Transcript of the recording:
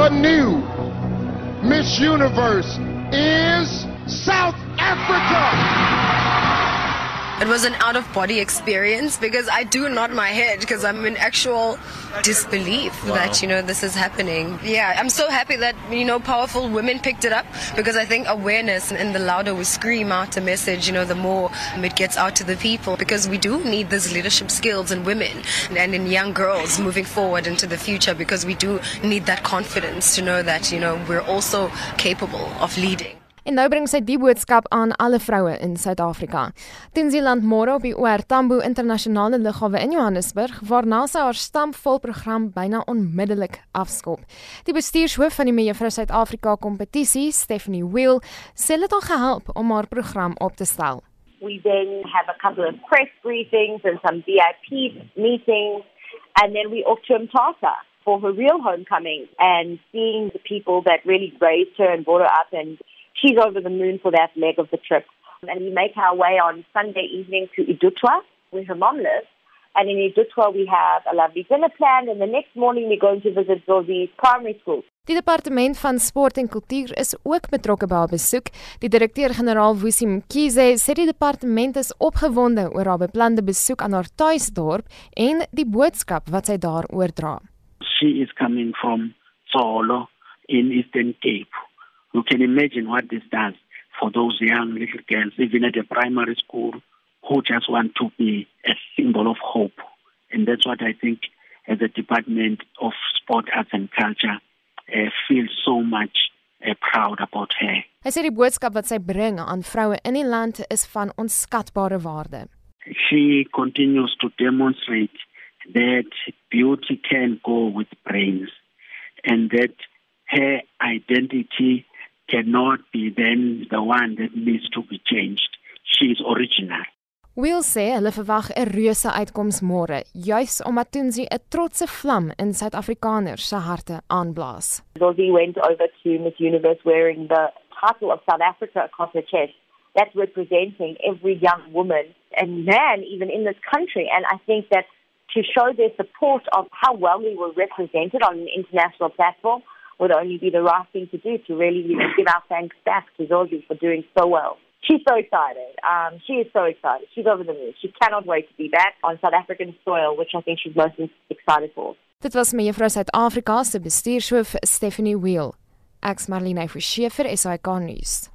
the new Miss Universe is South Africa. It was an out of body experience because I do nod my head because I'm in actual disbelief wow. that, you know, this is happening. Yeah, I'm so happy that, you know, powerful women picked it up because I think awareness and the louder we scream out a message, you know, the more it gets out to the people because we do need these leadership skills in women and in young girls moving forward into the future because we do need that confidence to know that, you know, we're also capable of leading. En nou bring sy die boodskap aan alle vroue in Suid-Afrika. Tinsiland môre op die OR Tambo Internasionale Lughawe in Johannesburg, waarna sy haar stampvol program byna onmiddellik afskop. Die bestuurshoof van die Mevrou Suid-Afrika kompetisie, Stephanie Wheel, sê dit het gehelp om haar program op te stel. We then have a couple of press briefings and some VIP meetings and then we off to Mthatha for her real homecoming and seeing the people that really raised her and brought her up and she's over the moon for that leg of the trip. And we make our way on Sunday evening to Idutwa, where her mom lives. And in Idutwa, we have a lovely dinner planned. And the next morning, we're going to visit Zozi's primary school. Die departement van sport en kultuur is ook betrokke by haar besoek. Die direkteur-generaal Wusi Mkhize sê die departement is opgewonde oor haar beplande besoek aan haar tuisdorp en die boodskap wat sy daar oordra. She is coming from Solo in Eastern Cape. You can imagine what this does for those young little girls, even at a primary school, who just want to be a symbol of hope. And that's what I think as a Department of Sport, Arts and Culture uh, feel so much uh, proud about her. Hy sê die boodskap wat sy bring aan vroue in die land is van onskatbare waarde. She continues to demonstrate that beauty can go with brains and that her identity cannot be then the one that needs to be changed. She is original. Weil sê hulle verwag 'n reuse uitkoms môre, juis omdat Tunzi 'n trotse vlam in Suid-Afrikaners se harte aanblaas. Zozi went over to Miss Universe wearing the title of South Africa across her chest. That's representing every young woman and man even in this country and I think that to show their support of how well we were represented on an international platform would only be the right thing to do to really you know, give our thanks back to Zoe for doing so well. She's so excited. Um, she is so excited. She's over the moon. She cannot wait to be back on South African soil, which I think she's most excited for. Dit was mevrou Suid-Afrika se bestuurshoof Stephanie Weil. Ek's Marlene Forsie vir SAK nuus.